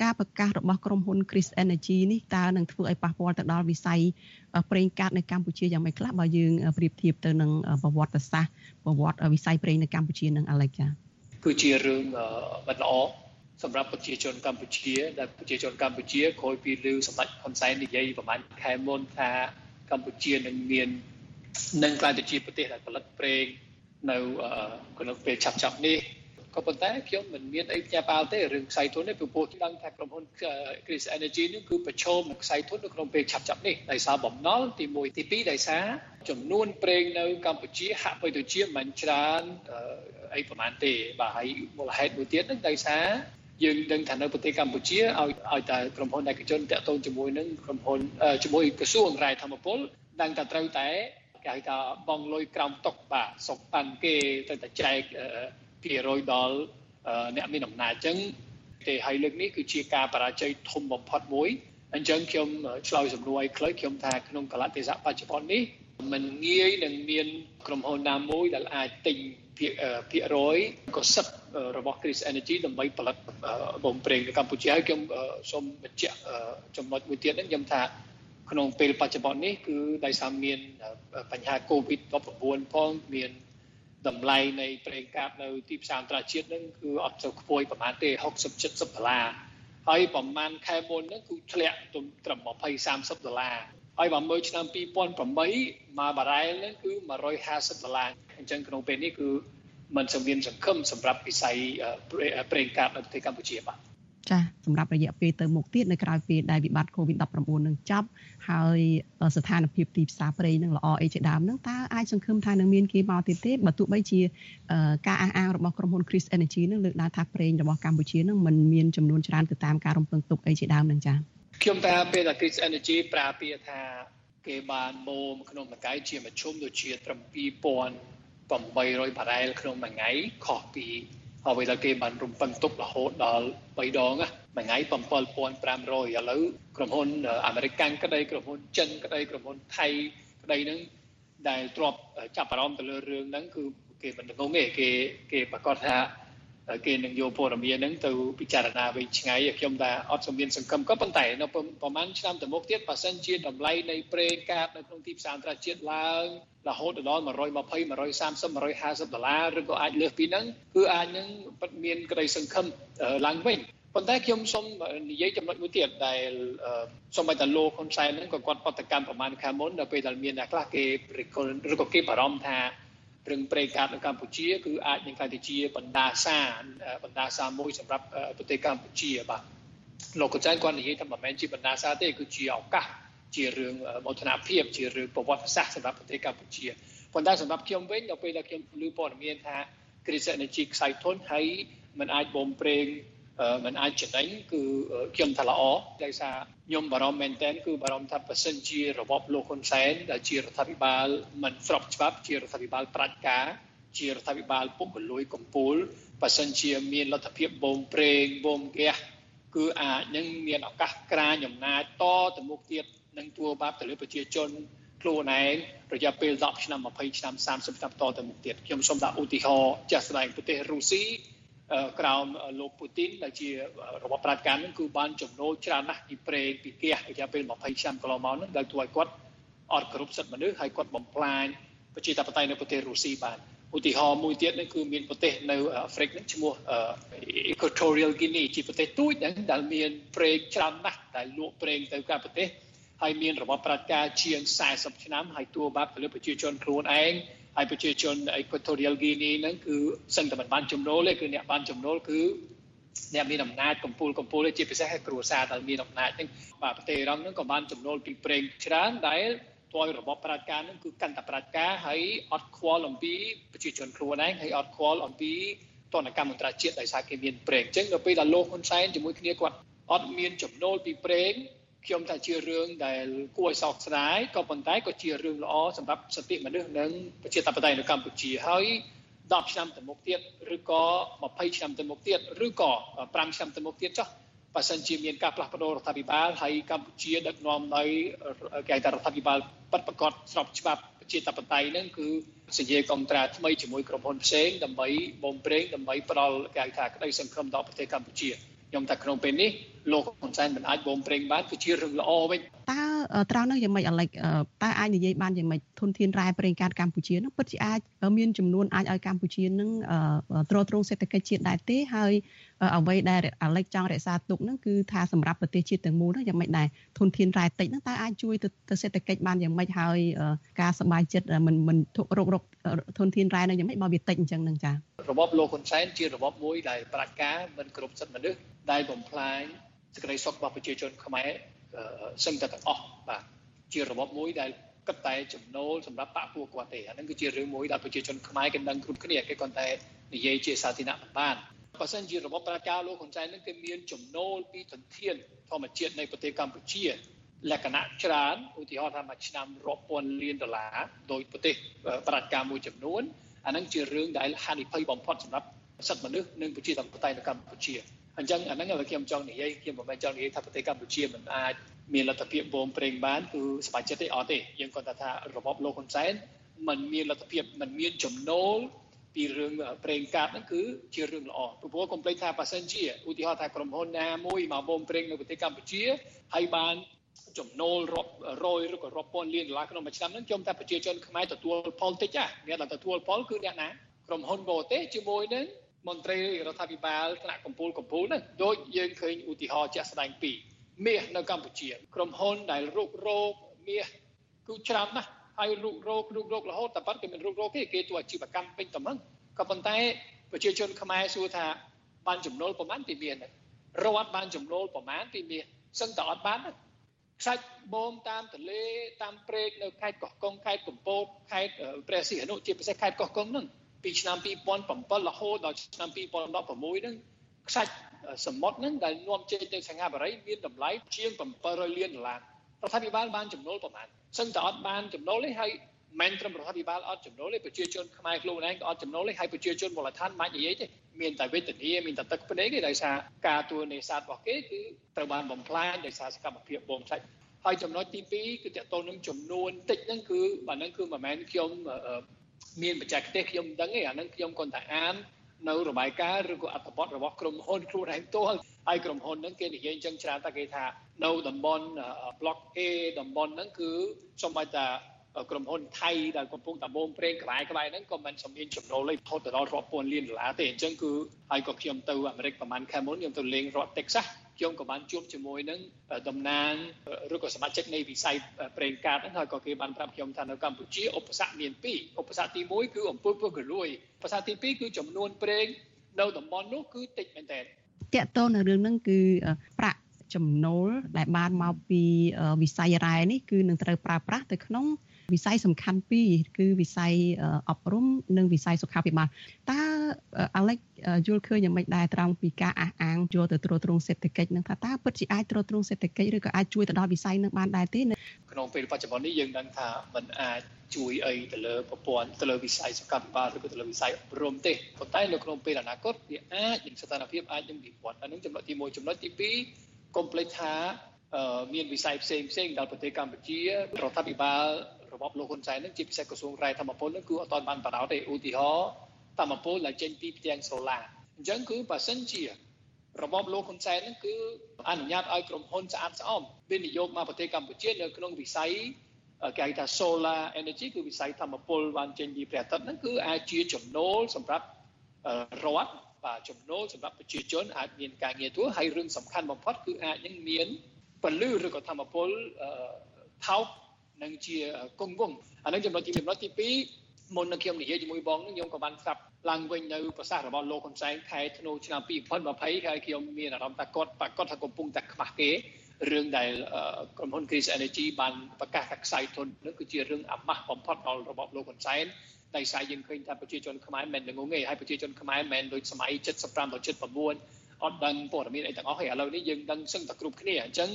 ការប្រកាសរបស់ក្រុមហ៊ុន Chris Energy នេះតើនឹងធ្វើឲ្យប៉ះពាល់ទៅដល់វិស័យប្រេងកាតនៅកម្ពុជាយ៉ាងម៉េចខ្លះបើយើងប្រៀបធៀបទៅនឹងប្រវត្តិសាស្ត្រប្រវត្តិវិស័យប្រេងនៅកម្ពុជានឹងអាឡិចចាគឺជារឿងមិនល្អសម្រាប់ប្រជាជនកម្ពុជាដែលប្រជាជនកម្ពុជាក្រោយពីលើសម្ដេចហ៊ុនសែននិយាយប្រហែលខែមុនថាកម្ពុជានឹងមាននឹងក្លាយទៅជាប្រទេសដែលផលិតប្រេងនៅក្នុងពេលឆាប់ឆាប់នេះ ក៏ប៉ុន្តែខ្ញុំមិនមានអីផ្ញើប៉ាល់ទេរឿងខ្សែធននេះពីព្រោះដឹងថាក្រុមហ៊ុន Chris Energy នេះគឺប្រឈមនឹងខ្សែធននៅក្នុងពេលឆាប់ឆាប់នេះដោយសារបំណុលទី1ទី2ដោយសារចំនួនប្រេងនៅកម្ពុជាហាក់បីដូចជាមិនច្រើនអីប្រហែលទេបាទហើយមូលហេតុមួយទៀតហ្នឹងដោយសារយើងដឹងថានៅប្រទេសកម្ពុជាឲ្យឲ្យតែក្រុមហ៊ុនឯកជនតាក់ទងជាមួយនឹងក្រុមហ៊ុនជាមួយក្រសួងរាយធម្មពលដឹងតែត្រូវតែគេហៅថាបងលុយក្រោមតុកបាទសុកបានគេទៅតែចែក ភាគរយដល់អ្នកមានអំណាចអញ្ចឹងទេហើយលើកនេះគឺជាការបរាជ័យធំបំផុតមួយអញ្ចឹងខ្ញុំឆ្លើយសំណួរឲ្យខ្លីខ្ញុំថាក្នុងកលៈទេសៈបច្ចុប្បន្ននេះมันងាយនឹងមានក្រុមហ៊ុនណាមួយដែលអាចទិញភាគភាគរយក៏សិទ្ធរបស់ Chris Energy ដើម្បីផលិតបំប្រេងនៅកម្ពុជាហើយខ្ញុំសូមបញ្ជាក់ចំណុចមួយទៀតហ្នឹងខ្ញុំថាក្នុងពេលបច្ចុប្បន្ននេះគឺដោយសារមានបញ្ហា COVID-19 ផងមាន តម្លៃនៃប្រេងកាតនៅទីផ្សារអន្តរជាតិហ្នឹងគឺអត់ទៅខ្ពស់ប្រហែលទេ60 70ដុល្លារហើយប្រហែលខែមុនហ្នឹងគឺធ្លាក់ទៅត្រឹម20 30ដុល្លារហើយបើមើលឆ្នាំ2008មកបារ៉ែលហ្នឹងគឺ150ដុល្លារអញ្ចឹងក្នុងពេលនេះគឺมันសង្វៀនសង្ឃឹមសម្រាប់វិស័យប្រេងកាតនៅប្រទេសកម្ពុជាបាទ ចាសម្រាប់រយៈពេលទៅមុខទៀតនៅក្រៅពេលដែលវិបត្តិ COVID-19 នឹងចប់ហើយស្ថានភាពទីផ្សារប្រេងនឹងល្អអីជាដើមនឹងតើអាចសង្ឃឹមថានឹងមានគេមកទៀតទេបើទោះបីជាការអះអាងរបស់ក្រុមហ៊ុន Chris Energy នឹងលើកឡើងថាប្រេងរបស់កម្ពុជានឹងមិនមានចំនួនច្រើនទៅតាមការរំពឹងទុកអីជាដើមនឹងចាខ្ញុំថាពេលតែ Chris Energy ប្រើពាក្យថាគេបានម៉ូមក្នុងមួយថ្ងៃជាមជ្ឈមដូចជាត្រឹម2800បារ៉ែលក្នុងមួយថ្ងៃខុសពី អ្វីដែលគេបានរំពឹងទុករហូតដល់3ដងមួយថ្ងៃ7500ឥឡូវក្រុមហ៊ុនអាមេរិកក្តីក្រុមហ៊ុនចិនក្តីក្រុមហ៊ុនថៃក្តីហ្នឹងដែលទ្របចាប់អារម្មណ៍ទៅលើរឿងហ្នឹងគឺគេមិនងងទេគេគេប្រកាសថា គេនឹងយកព័ត៌មានហ្នឹងទៅពិចារណាវិញឆ្ងាយខ្ញុំថាអត់សំមានសង្ឃឹមក៏ប៉ុន្តែនៅប្រហែលឆ្នាំទៅមុខទៀតបើសិនជាតម្លៃនៃប្រេងកាតនៅក្នុងទីផ្សារអន្តរជាតិឡើងរហូតដល់120 130 150ដុល្លារឬក៏អាចលើសពីហ្នឹងគឺអាចនឹងពិតមានក្តីសង្ឃឹមឡើងវិញប៉ុន្តែខ្ញុំសូមនិយាយចំណុចមួយទៀតដែលសូមឲ្យតលោកហ៊ុនសែនហ្នឹងក៏គាត់បដកម្មប្រមាណខែមុនដល់ពេលដែលមានអ្នកខ្លះគេឬក៏គេបារម្ភថា រឹងប្រេងកាតនៅកម្ពុជាគឺអាចនឹងក្លាយទៅជាបណ្ដាសាបណ្ដាសាមួយសម្រាប់ប្រទេសកម្ពុជាបាទលោកកញ្ចែងគាត់និយាយថាមិនមែនជាបណ្ដាសាទេគឺជាឱកាសជារឿងមោទនភាពជារឿងប្រវត្តិសាស្ត្រសម្រាប់ប្រទេសកម្ពុជាប៉ុន្តែសម្រាប់ខ្ញុំវិញដល់ពេលដែលខ្ញុំឮព័ត៌មានថា Chris Energy ខ្សែធនហើយมันអាចបំប្រេង มันអាចចំណេញគឺខ្ញុំថាល្អដោយសារខ្ញុំបារម្ភមែនទែនគឺបារម្ភថាប្រសិនជារបបលោកហ៊ុនសែនដែលជារដ្ឋាភិបាលមិនស្របច្បាប់ជារដ្ឋាភិបាលប្រាជ្ញាជារដ្ឋាភិបាលពុករលួយកំពូលបើសិនជាមានលទ្ធភាពបូមប្រេងបូមហ្គាសគឺអាចនឹងមានឱកាសក្រាញអំណាចតទៅមុខទៀតនឹងទួបាបទៅលើប្រជាជនខ្លួនឯងរយៈពេល10ឆ្នាំ20ឆ្នាំ30ឆ្នាំតទៅមុខទៀតខ្ញុំសូមដាក់ឧទាហរណ៍ចាស់ស្ដែងប្រទេសរុស្ស៊ី ក្រោមលោកពូទីនដែលជារបបប្រជាការនឹងគឺបានចំណូលច្រើនណាស់ពីប្រេងពីហ្គាសរយៈពេល20ឆ្នាំកន្លងមកនឹងដែលធ្វើឲ្យគាត់អត់គ្រប់សិទ្ធិមនុស្សហើយគាត់បំផ្លាញប្រជាធិបតេយ្យនៅប្រទេសរុស្ស៊ីបានឧទាហរណ៍មួយទៀតនេះគឺមានប្រទេសនៅអាហ្វ្រិកនេះឈ្មោះ Equatorial Guinea ជាប្រទេសទូចហ្នឹងដែលមានប្រេងច្រើនណាស់ដែលលក់ប្រេងទៅកាន់ប្រទេស ហើយមានរបបប្រជាការជាង40ឆ្នាំហើយទួបាបទៅលើប្រជាជនខ្លួនឯងហើយប្រជាជន Equatorial Guinea ហ្នឹងគឺសឹងតែមិនបានចំណូលទេគឺអ្នកបានចំណូលគឺអ្នកមានអំណាចកម្ពូលកម្ពូលជាពិសេសឲ្យគ្រួសារដែលមានអំណាចហ្នឹងបាទប្រទេសអ៊ីរ៉ង់ហ្នឹងក៏បានចំណូលពីប្រេងច្រើនដែលទោះរបបប្រជាការហ្នឹងគឺកាន់តែប្រជាការហើយអត់ខ្វល់អំពីប្រជាជនខ្លួនឯងហើយអត់ខ្វល់អំពីតនកម្មអន្តរជាតិដោយសារគេមានប្រេងអញ្ចឹងដល់ពេលដែលលោកហ៊ុនសែនជាមួយគ្នាគាត់អត់មានចំណូលពីប្រេង ខ្ញុំថាជារឿងដែលគួរឲ្យសោកស្ដាយក៏ប៉ុន្តែក៏ជារឿងល្អសម្រាប់សតិមនុស្សនិងប្រជាធិបតេយ្យនៅកម្ពុជាហើយ10ឆ្នាំទៅមុខទៀតឬក៏20ឆ្នាំទៅមុខទៀតឬក៏5ឆ្នាំទៅមុខទៀតចុះបើសិនជាមានការផ្លាស់ប្ដូររដ្ឋាភិបាលហើយកម្ពុជាដឹកនាំដោយគេថារដ្ឋាភិបាលបិទប្រកាសស្របច្បាប់ប្រជាធិបតេយ្យហ្នឹងគឺសញ្ញាកុងត្រាថ្មីជាមួយក្រុមហ៊ុនផ្សេងដើម្បីបំប្រេងដើម្បីផ្ដល់គេថាក្តីសង្ឃឹមដល់ប្រទេសកម្ពុជាអខ្ញុំថាក្នុងពេលនេះលោកហ៊ុនសែនមិនអាចបូមប្រេងបានគឺជារឿងល្អវិញតើត្រង់នោះយ៉ាងម៉េចអាឡិចតើអាចនិយាយបានយ៉ាងម៉េចធនធានរ៉ែប្រេងកាតកម្ពុជានោះពិតជាអាចមានចំនួនអាចឲ្យកម្ពុជានឹងទ្រទ្រង់សេដ្ឋកិច្ចជាតិដែរទេហើយអ្វីដែលអាឡិចចង់រក្សាទុកហ្នឹងគឺថាសម្រាប់ប្រទេសជាតិទាំងមូលហ្នឹងយ៉ាងម៉េចដែរធនធានរ៉ែតិចហ្នឹងតើអាចជួយទៅសេដ្ឋកិច្ចបានយ៉ាងម៉េចហើយការសบายចិត្តមិនមិនរករកធនធានរ៉ែនៅយ៉ាងម៉េចបើវាតិចអញ្ចឹងហ្នឹងចារបបលោកហ៊ុនសែនជារបបមួយដែលប្រាជ្ញាមិនគ្រប់សិទ្ធិមនុស្សដែលបំផ្លាញ សេចក្តីសុខរបស់ប្រជាជនខ្មែរសឹងតែទាំងអស់បាទជារបបមួយដែលគិតតែចំណូលសម្រាប់បាក់ពួកគាត់ទេអានឹងគឺជារឿងមួយដែលប្រជាជនខ្មែរគេដឹងគ្រប់គ្នាគេគាត់តែនិយាយជាសាធារណៈមិនបានបើសិនជារបបប្រជាលោកហ៊ុនសែននឹងគេមានចំណូលពីធនធានធម្មជាតិនៃប្រទេសកម្ពុជាលក្ខណៈច្រើនឧទាហរណ៍ថាមួយឆ្នាំរាប់ពាន់លានដុល្លារដោយប្រទេសប្រជាមួយចំនួនអានឹងជារឿងដែលហានិភ័យបំផុតសម្រាប់សិទ្ធិមនុស្សនិងប្រជាធិបតេយ្យនៅកម្ពុជា អញ្ចឹងអាហ្នឹងខ្ញុំចង់និយាយខ្ញុំមិនមែនចង់និយាយថាប្រទេសកម្ពុជាមិនអាចមានលទ្ធភាពបូមប្រេងបានគឺស្បាយចិត្តទេអត់ទេយើងគាត់ថារបបលោកហ៊ុនសែនมันមានលទ្ធភាពมันមានចំណូលពីរឿងប្រេងកាតហ្នឹងគឺជារឿងល្អព្រោះកុំភ្លេចថាប៉ះសិនជាឧទាហរណ៍ថាក្រុមហ៊ុនណាមួយមកបូមប្រេងនៅប្រទេសកម្ពុជាហើយបានចំណូលរាប់រយឬក៏រាប់ពាន់លានដុល្លារក្នុងមួយឆ្នាំហ្នឹងខ្ញុំថាប្រជាជនខ្មែរទទួលផលតិចណាអ្នកដែលទទួលផលគឺអ្នកណាក្រុមហ៊ុនបរទេសជាមួយនឹង មន្ត្រីរដ្ឋាភិបាលថ្នាក់កម្ពុជាកម្ពុជាហ្នឹងដូចយើងឃើញឧទាហរណ៍ជាក់ស្ដែងពីរមាសនៅកម្ពុជា ក្រុមហ៊ុនដែលរុករោគមាសគឺច្រើនណាស់ហើយរុករោគរុករោគរហូតតែប៉ុតគេមិនរុករោគទេគេធ្វើអាជីវកម្មពេញតែហ្នឹងក៏ប៉ុន្តែប្រជាជនខ្មែរសួរថាបានចំណូលប្រមាណពីមាសហ្នឹងរដ្ឋបានចំណូលប្រមាណពីមាសសឹងតែអត់បានខ្សាច់បូមតាមទលេតាមព្រែកនៅខេត្តកោះកុងខេត្តកំពតខេត្តព្រះសីហនុជាពិសេសខេត្តកោះកុងហ្នឹង ពីឆ្នាំ2007រហូតដល់ឆ្នាំ2016ហ្នឹងខ្សាច់សមុទ្រហ្នឹងដែលនាំចេញទៅសិង្ហបុរីមានតម្លៃជាង700លានដុល្លាររដ្ឋាភិបាលបានចំណូលប្រមាណសឹងតែអត់បានចំណូលទេហើយមិនត្រឹមរដ្ឋាភិបាលអត់ចំណូលទេប្រជាជនខ្មែរខ្លួនឯងក៏អត់ចំណូលទេហើយប្រជាជនមូលដ្ឋានមិននិយាយទេមានតែវេទនាមានតែទឹកភ្នែកទេដោយសារការទួនេសាទរបស់គេគឺត្រូវបានបំផ្លាញដោយសារសកម្មភាពបងឆាច់ហើយចំណុចទី2គឺតកតលនឹងចំនួនតិចហ្នឹងគឺបាទហ្នឹងគឺមិនមែនខ្ញុំ មានបច្ចេកទេសខ្ញុំមិនដឹងទេអាហ្នឹងខ្ញុំគាត់តែអាននៅរបាយការណ៍ឬក៏អត្ថបទរបស់ក្រុមហ៊ុនខ្លួនឯងផ្ទាល់ហើយក្រុមហ៊ុនហ្នឹងគេនិយាយអញ្ចឹងច្រើនតែគេថានៅតំបន់ block A តំបន់ហ្នឹងគឺសូម្បីតែក្រុមហ៊ុនថៃដែលកំពុងតែបូមប្រេងក្បែរក្បែរហ្នឹងក៏មិនសម្មានចំណូលលេខផុតទៅដល់រាប់ពាន់លានដុល្លារទេអញ្ចឹងគឺហើយក៏ខ្ញុំទៅអាមេរិកប្រហែលខែមុនខ្ញុំទៅលេងរដ្ឋ Texas ខ្ញុំក៏បានជួបជាមួយនឹងតំណាងឬក៏សមាជិកនៃវិស័យប្រេងកាតហ្នឹងហើយក៏គេបានប្រាប់ខ្ញុំថានៅកម្ពុជាឧបសគ្គមាន2ឧបសគ្គទី1គឺអំពើពុះកលួយឧបសគ្គទី2គឺចំនួនប្រេងនៅតំបន់នោះគឺតិចមែនតើតកតទៅនៅរឿងហ្នឹងគឺប្រាក់ចំណូលដែលបានមកពីវិស័យរ៉ែនេះគឺនឹងត្រូវប្រើប្រាស់ទៅក្នុង វិស័យសំខាន់ពីរគឺវិស័យអប់រំនិងវិស័យសុខាភិបាលតើអាឡិចយល់ឃើញយ៉ាងម៉េចដែរត្រង់ពីការអះអាងយកទៅត្រួតត្រងសេដ្ឋកិច្ចនឹងថាតើពិតជាអាចត្រួតត្រងសេដ្ឋកិច្ចឬក៏អាចជួយទៅដល់វិស័យនឹងបានដែរទេក្នុងពេលបច្ចុប្បន្ននេះយើងដឹងថាมันអាចជួយអីទៅលើប្រព័ន្ធទៅលើវិស័យសុខាភិបាលឬក៏ទៅលើវិស័យអប់រំទេប៉ុន្តែនៅក្នុងពេលអនាគតវាអាចនឹងស្ថានភាពអាចនឹងវិវត្តអានឹងចំណុចទី1ចំណុចទី2កុំភ្លេចថាមានវិស័យផ្សេងផ្សេងដល់ប្រទេសកម្ពុជារដ្ឋាភិបាល របបលោកហ៊ុនសែននឹងជាពិសេសក្រសួងរ៉ែធម្មពលនឹងគឺអត់ទាន់បានបដោតទេឧទាហរណ៍ធម្មពលដែលចេញពីផ្ទាំងសូឡាអញ្ចឹងគឺបើសិនជារបបលោកហ៊ុនសែននឹងគឺអនុញ្ញាតឲ្យក្រុមហ៊ុនស្អាតស្អំវិនិយោគមកប្រទេសកម្ពុជានៅក្នុងវិស័យគេហៅថា solar energy គឺវិស័យធម្មពលបានចេញពីព្រះអាទិត្យហ្នឹងគឺអាចជាចំណូលសម្រាប់រដ្ឋបាទចំណូលសម្រាប់ប្រជាជនអាចមានការងារធ្វើហើយរឿងសំខាន់បំផុតគឺអាចនឹងមានពលឺឬក៏ធម្មពលថោក នឹងជាគង់វង្សអានឹងចំណុចទីចំណុចទី2មុននឹងខ្ញុំនិយាយជាមួយបងនឹងខ្ញុំក៏បានស្ដាប់ឡើងវិញនៅប្រសាសន៍របស់លោកហ៊ុនសែនខែធ្នូឆ្នាំ2020ហើយខ្ញុំមានអារម្មណ៍ថាគាត់ប្រកាសថាកំពុងតែខ្មាស់គេរឿងដែលក្រុមហ៊ុន Chris Energy បានប្រកាសថាខ្សែធននឹងគឺជារឿងអាម៉ាស់បំផុតដល់របបលោកហ៊ុនសែនតែស្អីយើងឃើញថាប្រជាជនខ្មែរមិនងងទេហើយប្រជាជនខ្មែរមិនដូចសម័យ75ដល់79អត់ដឹងព័ត៌មានអីទាំងអស់ទេឥឡូវនេះយើងដឹងសឹងតែគ្រប់គ្នាអញ្ចឹង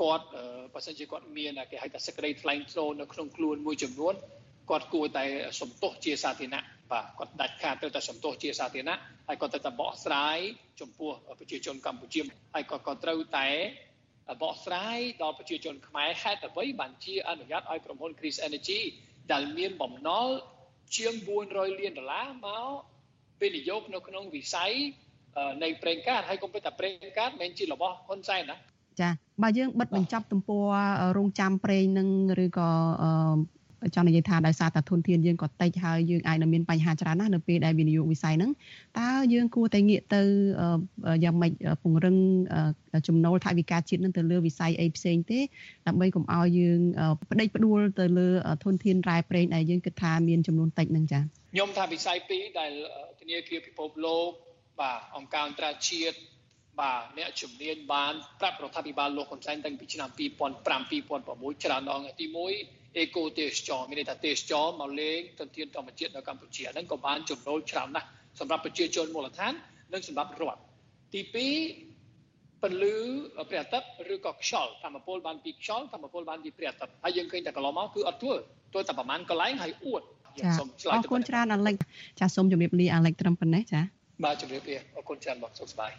គាត់បើសិនជាគាត់មានគេហៅថាសេចក្តីថ្លែងថ្នូរនៅក្នុងខ្លួនមួយចំនួនគាត់គួរតែសំទោសជាសាធារណៈបាទគាត់ដាច់ខាតត្រូវតែសំទោសជាសាធារណៈហើយគាត់ត្រូវតែបកស្រាយចំពោះប្រជាជនកម្ពុជាហើយគាត់ក៏ត្រូវតែបកស្រាយដល់ប្រជាជនខ្មែរហេតុអ្វីបានជាអនុញ្ញាតឲ្យក្រុមហ៊ុន Chris Energy ដែលមានបំណុលជាង400លានដុល្លារមកវិនិយោគនៅក្នុងវិស័យនៃប្រេងកាតហើយកុំភ្លេចថាប្រេងកាតមិនមែនជារបស់ហ៊ុនសែនណា ចាបើយើងបិទបញ្ចប់ទំព័ររងចាំប្រេងនឹងឬក៏ចង់និយាយថាដោយសារតែធនធានយើងក៏តិចហើយយើងអាចនឹងមានបញ្ហាច្រើនណាស់នៅពេលដែលវិនិយោគវិស័យហ្នឹងតើយើងគួរតែងាកទៅយ៉ាងម៉េចពង្រឹងចំណូលថវិកាជាតិនឹងទៅលើវិស័យអីផ្សេងទេដើម្បីកុំឲ្យយើងផ្ដេកផ្ដួលទៅលើធនធានរ៉ែប្រេងដែលយើងគិតថាមានចំនួនតិចហ្នឹងចា៎ខ្ញុំថាវិស័យពីរដែលធនាគារពិភពលោកបាទអង្គការអន្តរជាតិ បាទអ្នកជំនាញបានប្រាប់រដ្ឋាភិបាលលោកហ៊ុនសែនតាំងពីឆ្នាំ2005 2006ច្រើនដងទី1អេកូទេសចរមានន័យថាទេសចរមកលេងទន្ទានធម្មជាតិនៅកម្ពុជាហ្នឹងក៏បានចំណូលច្រើនណាស់សម្រាប់ប្រជាជនមូលដ្ឋាននិងសម្រាប់រដ្ឋទី2ពន្លឺព្រះអាទិត្យឬក៏ខ្យល់ធម្មពលបានពីខ្យល់ធម្មពលបានពីព្រះអាទិត្យហើយយើងឃើញតែកន្លងមកគឺអត់ធ្វើធ្វើតែប្រហែលកន្លែងហើយអួតចាសូមឆ្លើយអរគុណច្រើនអាឡិចចាសូមជម្រាបលាអាឡិចត្រឹមប៉ុណ្ណេះចាបាទជម្រាបលាអរគុណច្រើនបងសុខសប្បាយ